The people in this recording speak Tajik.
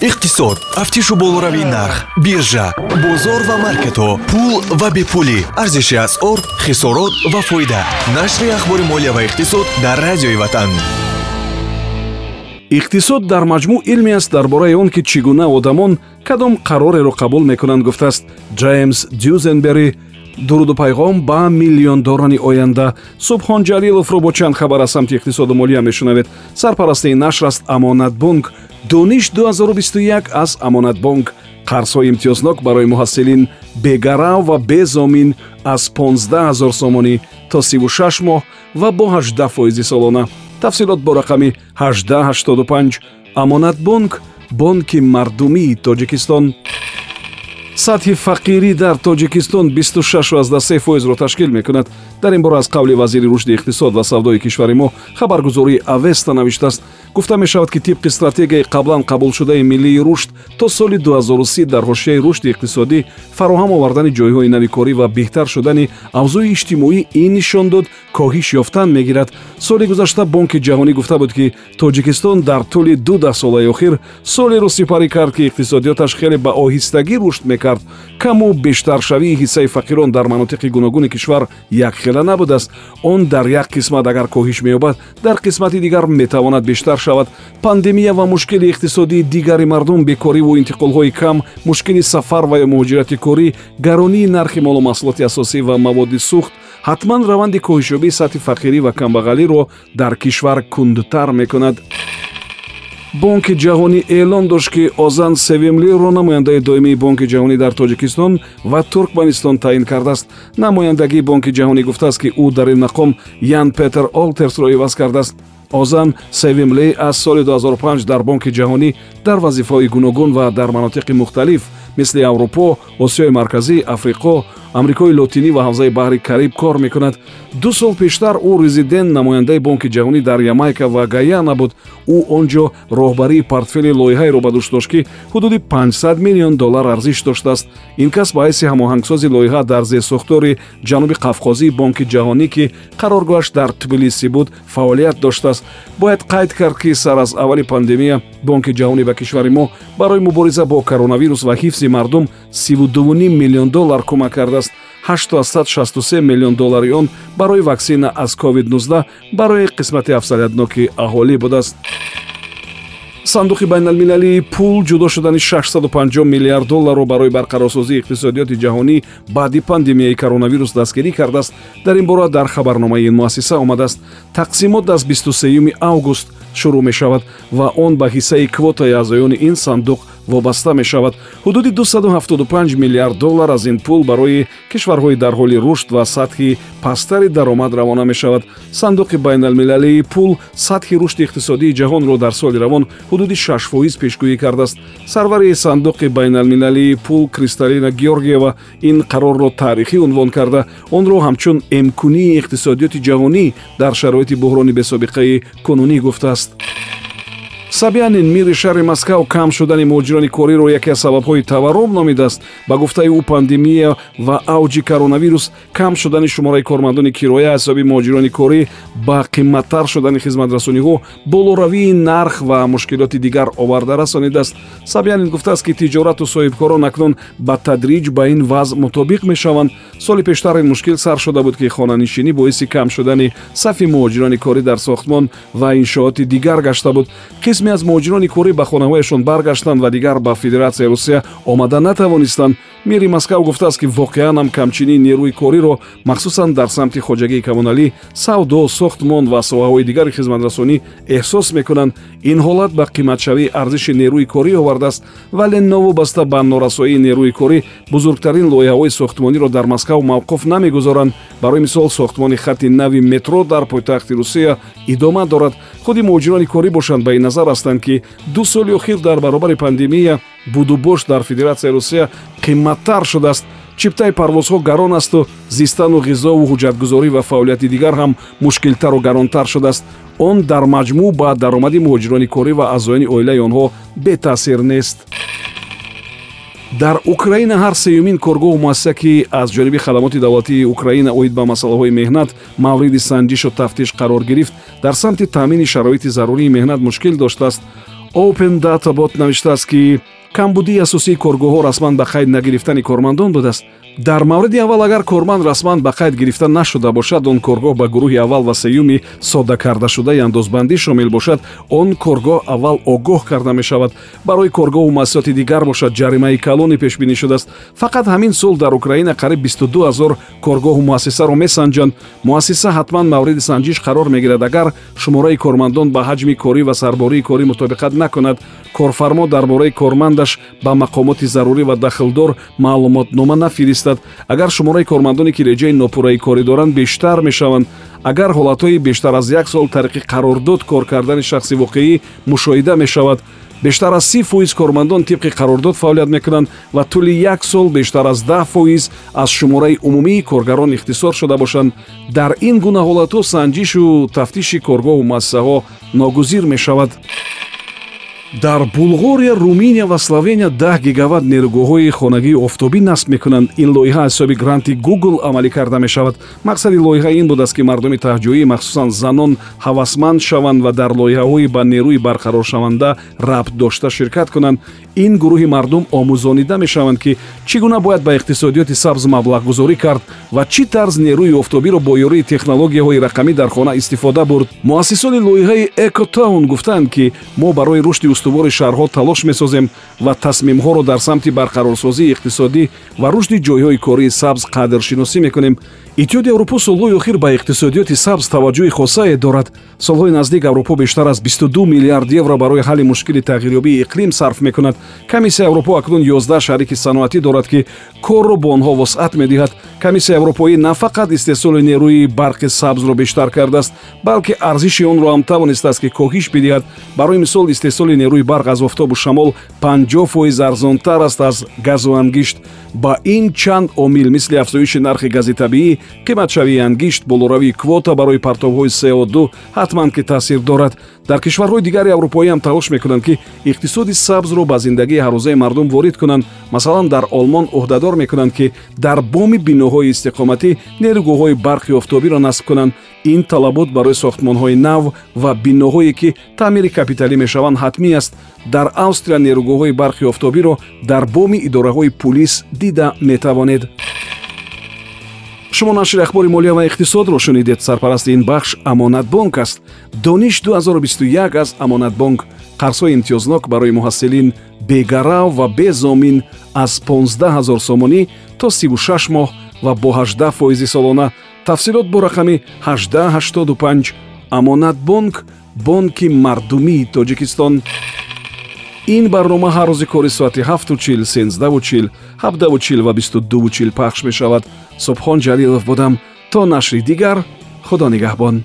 иқтисод. Тафтишу болоравии нарх биржа бозор ва маркетҳо пул ва бепулӣ. Арзиши асъор хисорот ва фоида. Нашри ахбори молия ва иқтисод дар радиои ватан. Иқтисод дар маҷмӯъ илме аст дар бораи он ки чӣ гуна одамон кадом қарореро қабул мекунанд гуфтааст ҷеймс дюзенбери дуруду пайғом ба миллиондорони оянда. Субҳон ҷалиловро бо чанд хабар аз самти иқтисоду молия мешунавед. Сарпарастии нашр аст амонатбонк дониш 2021 аз амонатбонк қарзҳои имтиёзнок барои муҳассилин бегарав ва безомин аз 15 0 сомонӣ то 36 моҳ ва бо 18 фоизи солона. Тафсилот бо рақами 1885 амонатбонк бонки мардумии тоҷикистон сатҳи фақирӣ дар тоҷикистон 26 фоизро ташкил мекунад дар ин бора аз қавли вазири рушди иқтисод ва савдои кишвари мо хабаргузории авеста навиштааст. Гуфта мешавад ки тибқи стратегияи қаблан қабулшудаи миллии рушд то соли 2030 дар ҳошияи рушди иқтисодӣ фароҳам овардани ҷойҳои нави корӣ ва беҳтар шудани авзои иҷтимоӣ ин нишон дод коҳиш ёфтан мегирад. Соли гузашта бонки ҷаҳонӣ гуфта буд ки тоҷикистон дар тӯли ду даҳсолаи охир солеро сипарӣ кард ки иқтисодиёташ хеле ба оҳистагӣ рушд мекард. Каму бештаршавии ҳиссаи фақирон дар манотиқи гуногуни кишвар якхела набудааст. Он дар як қисмат агар коҳиш меёбад дар қисмати дигар метавонад бештар шавад. Пандемия ва мушкили иқтисодии дигари мардум бекориву интиқолҳои кам мушкили сафар ва ё муҳоҷирати корӣ гаронии нархи молу маҳсулоти асосӣ ва маводи сӯхт ҳатман раванди коҳишёбии сатҳи фақирӣ ва камбағалиро дар кишвар кундтар мекунад бонки ҷаҳонӣ эълон дошт ки озан севимлиро намояндаи доимии бонки ҷаҳонӣ дар тоҷикистон ва туркманистон таъин кардааст. Намояндагии бонки ҷаҳонӣ гуфтааст ки ӯ дар ин мақом ян петер олтерсро иваз кардааст. Озан севимли аз соли 2005 дар бонки ҷаҳонӣ дар вазифаҳои гуногун ва дар манотиқи мухталиф мисли аврупо осиёи марказӣ африқо амрикои лотинӣ ва ҳавзаи баҳри кариб кор мекунад. Ду сол пештар ӯ резидент намояндаи бонки ҷаҳонӣ дар ямайка ва гаяна буд. Ӯ он ҷо роҳбарии портфели лоиҳаеро ба дӯш дошт ки ҳудуди 500 миллион доллар арзиш доштааст. Ин кас ба ҳайси ҳамоҳангсози лоиҳа дар зерсохтори ҷануби қавқозии бонки ҷаҳонӣ ки қароргоҳаш дар тбилисӣ буд фаъолият доштааст. Бояд қайд кард ки сар аз аввали пандемия бонки ҷаҳонӣ ба кишвари мо барои мубориза бо коронавирус ва ҳифзи мардум 32 миллион доллар кӯмак кардааст. 863 миллион доллари он барои ваксина аз covid-19 барои қисмати афзалиятноки аҳолӣ будааст. Сандуқи байналмилалии пул ҷудо шудани 650 миллиард долларро барои барқарорсозии иқтисодиёти ҷаҳонӣ баъди пандемияи коронавирус дастгирӣ кардааст. Дар ин бора дар хабарномаи ин муассиса омадааст. Тақсимот аз 23 август шурӯъ мешавад ва он ба ҳиссаи квотаи аъзоёни ин сандуқ вобаста мешавад. Ҳудуди 275 миллиард доллар аз ин пул барои кишварҳои дар ҳоли рушд ва сатҳи пасттари даромад равона мешавад. Сандуқи байналмилалии пул сатҳи рушди иқтисодии ҷаҳонро дар соли равон ҳудуди 6 фоиз пешгӯӣ кардааст. Сарвари сандуқи байналмилалии пул кристалина георгиева ин қарорро таърихӣ унвон карда. Онро ҳамчун эмкунии иқтисодиёти ҷаҳонӣ дар шароити буҳрони бесобиқаи кунунӣ гуфтааст сабианин мири шаҳри москав кам шудани муҳоҷирони кориро яке аз сабабҳои таваррум номидааст. Ба гуфтаи ӯ пандемия ва авҷи коронавирус кам шудани шумораи кормандони кироя аз ҳисоби муҳоҷирони корӣ ба қимматтар шудани хизматрасониҳо болоравии нарх ва мушкилоти дигар оварда расонидааст. Сабианин гуфтааст ки тиҷорату соҳибкорон акнун ба тадриҷ ба ин вазъ мутобиқ мешаванд. Соли пештар ин мушкил сар шуда буд ки хонанишинӣ боиси кам шудани сафи муҳоҷирони корӣ дар сохтмон ва иншооти дигар гашта буд қисме аз муҳоҷирони корӣ ба хонаҳояшон баргаштанд ва дигар ба федератсияи русия омада натавонистанд. Мери москав гуфтааст ки воқеан ҳам камчинии нерӯи кориро махсусан дар самти хоҷагии камоналӣ савдо сохтмон ва соҳаҳои дигари хизматрасонӣ эҳсос мекунанд. Ин ҳолат ба қиматшавии арзиши нерӯи корӣ овардааст вале новобаста ба норасоии нерӯи корӣ бузургтарин лоиҳаҳои сохтмониро дар москав мавқуф намегузоранд. Барои мисол сохтмони хатти нави метро дар пойтахти русия идома дорад. Худи муҳоҷирони корӣ бошанд ба ин назар ҳастанд ки ду соли охир дар баробари пандемия будубош дар федератсияи русия қимматтар шудааст. Чиптаи парвозҳо гарон асту зистану ғизову ҳуҷҷатгузорӣ ва фаъолияти дигар ҳам мушкилтару гаронтар шудааст. Он дар маҷмӯъ ба даромади муҳоҷирони корӣ ва аъзоёни оилаи онҳо бетаъсир нест дар украина ҳар сеюмин коргоҳу муассиса ки аз ҷониби хадамоти давлатии украина оид ба масъалаҳои меҳнат мавриди санҷишу тафтиш қарор гирифт. Дар самти таъмини шароити зарурии меҳнат мушкил доштааст. Open databot навиштааст ки камбудии асосии коргоҳҳо расман ба қайд нагирифтани кормандон будааст дар мавриди аввал агар корманд расман ба қайд гирифта нашуда бошад он коргоҳ ба гурӯҳи аввал ва сеюми содда кардашудаи андозбандӣ шомил бошад. Он коргоҳ аввал огоҳ карда мешавад. Барои коргоҳу муассисоти дигар бошад. Ҷаримаи калоне пешбинӣ шудааст. Фақат ҳамин сол дар украина қариб 22 ҳазор коргоҳу муассисаро месанҷанд. Муассиса ҳатман мавриди санҷиш қарор мегирад. Агар шумораи кормандон ба ҳаҷми корӣ ва сарбории корӣ мутобиқат накунад корфармо дар бораи кормандаш ба мақомоти зарурӣ ва дахлдор маълумотнома нафиристад агар шумораи кормандоне ки реҷаи нопурраи корӣ доранд бештар мешаванд. Агар ҳолатҳои бештар аз як сол тариқи қарордод кор кардани шахси воқеӣ мушоҳида мешавад. Бештар аз си фоиз кормандон тибқи қарордод фаъолият мекунанд ва тӯли як сол бештар аз даҳ фоиз аз шумораи умумии коргарон ихтисор шуда бошанд. Дар ин гуна ҳолатҳо санҷишу тафтиши коргоҳу муассисаҳо ногузир мешавад дар булғория руминия ва словения 10 гигават нерӯгоҳҳои хонагии офтобӣ насб мекунанд. Ин лоиҳа аз ҳисоби гранти google амалӣ карда мешавад. Мақсади лоиҳа ин буд аст ки мардуми таҳҷоӣ махсусан занон ҳавасманд шаванд ва дар лоиҳаҳои ба нерӯи барқароршаванда рабт дошта ширкат кунанд ин гурӯҳи мардум омӯзонида мешаванд ки чӣ гуна бояд ба иқтисодиёти сабз маблағгузорӣ кард ва чӣ тарз нерӯи офтобиро бо ёрии технологияҳои рақамӣ дар хона истифода бурд. муассисони лоиҳаи экотаун гуфтанд ки мо барои рушди устувори шаҳрҳо талош месозем ва тасмимҳоро дар самти барқарорсозии иқтисодӣ ва рушди ҷойҳои кории сабз қадршиносӣ мекунем. Иттиҳоди аврупо солҳои охир ба иқтисодиёти сабз таваҷҷӯҳи хосае дорад. солҳои наздик аврупо бештар аз 22 миллиард евро барои ҳалли мушкили тағйирёбии иқлим сарф мекунад комиссияи аврупо акнун 11 шарики саноатӣ дорад ки корро бо онҳо восъат медиҳад комиссияи аврупоӣ на фақат истеҳсоли нерӯи барқи сабзро бештар кардааст балки арзиши онро ҳам тавонистааст ки коҳиш бидиҳад. Барои мисол истеҳсоли нерӯи барқ аз офтобу шамол 50 фоиз арзонтар аст аз газу ангишт. Ба ин чанд омил мисли афзоиши нархи гази табиӣ қиматшавии ангишт болоравии квота барои партовҳои co2 ҳатман ки таъсир дорад. Дар кишварҳои дигари аврупоӣ ҳам талош мекунанд ки иқтисоди сабзро ба зиндагии ҳаррӯзаи мардум ворид кунанд. Масалан дар олмон ӯҳдадор мекунанд ки дар боми биноҳои истиқоматӣ нерӯгоҳҳои барқи офтобиро насб кунанд. Ин талабот барои сохтмонҳои нав ва биноҳое ки таъмири капиталӣ мешаванд ҳатмӣ аст. Дар австрия нерӯгоҳҳои барқи офтобиро дар боми идораҳои пулис дида метавонед. Шумо нашри ахбори молия ва иқтисодро шунидед. Сарпарасти ин бахш амонатбонк аст. Дониш 2021 аз амонатбонк. Қарзҳои имтиёзнок барои муҳассилин бегарав ва безомин аз 15 ҳазор сомонӣ то 36 моҳ ва бо 18 фоизи солона тафсилот бо рақами 1885 амонатбонк бонки мардумии тоҷикистон. Ин барнома ҳар рӯзи кори соати 7чил 1сенздаучил 7дачил ва 22чил пахш мешавад. Субҳон ҷалилов будам. То нашри дигар худо нигаҳбон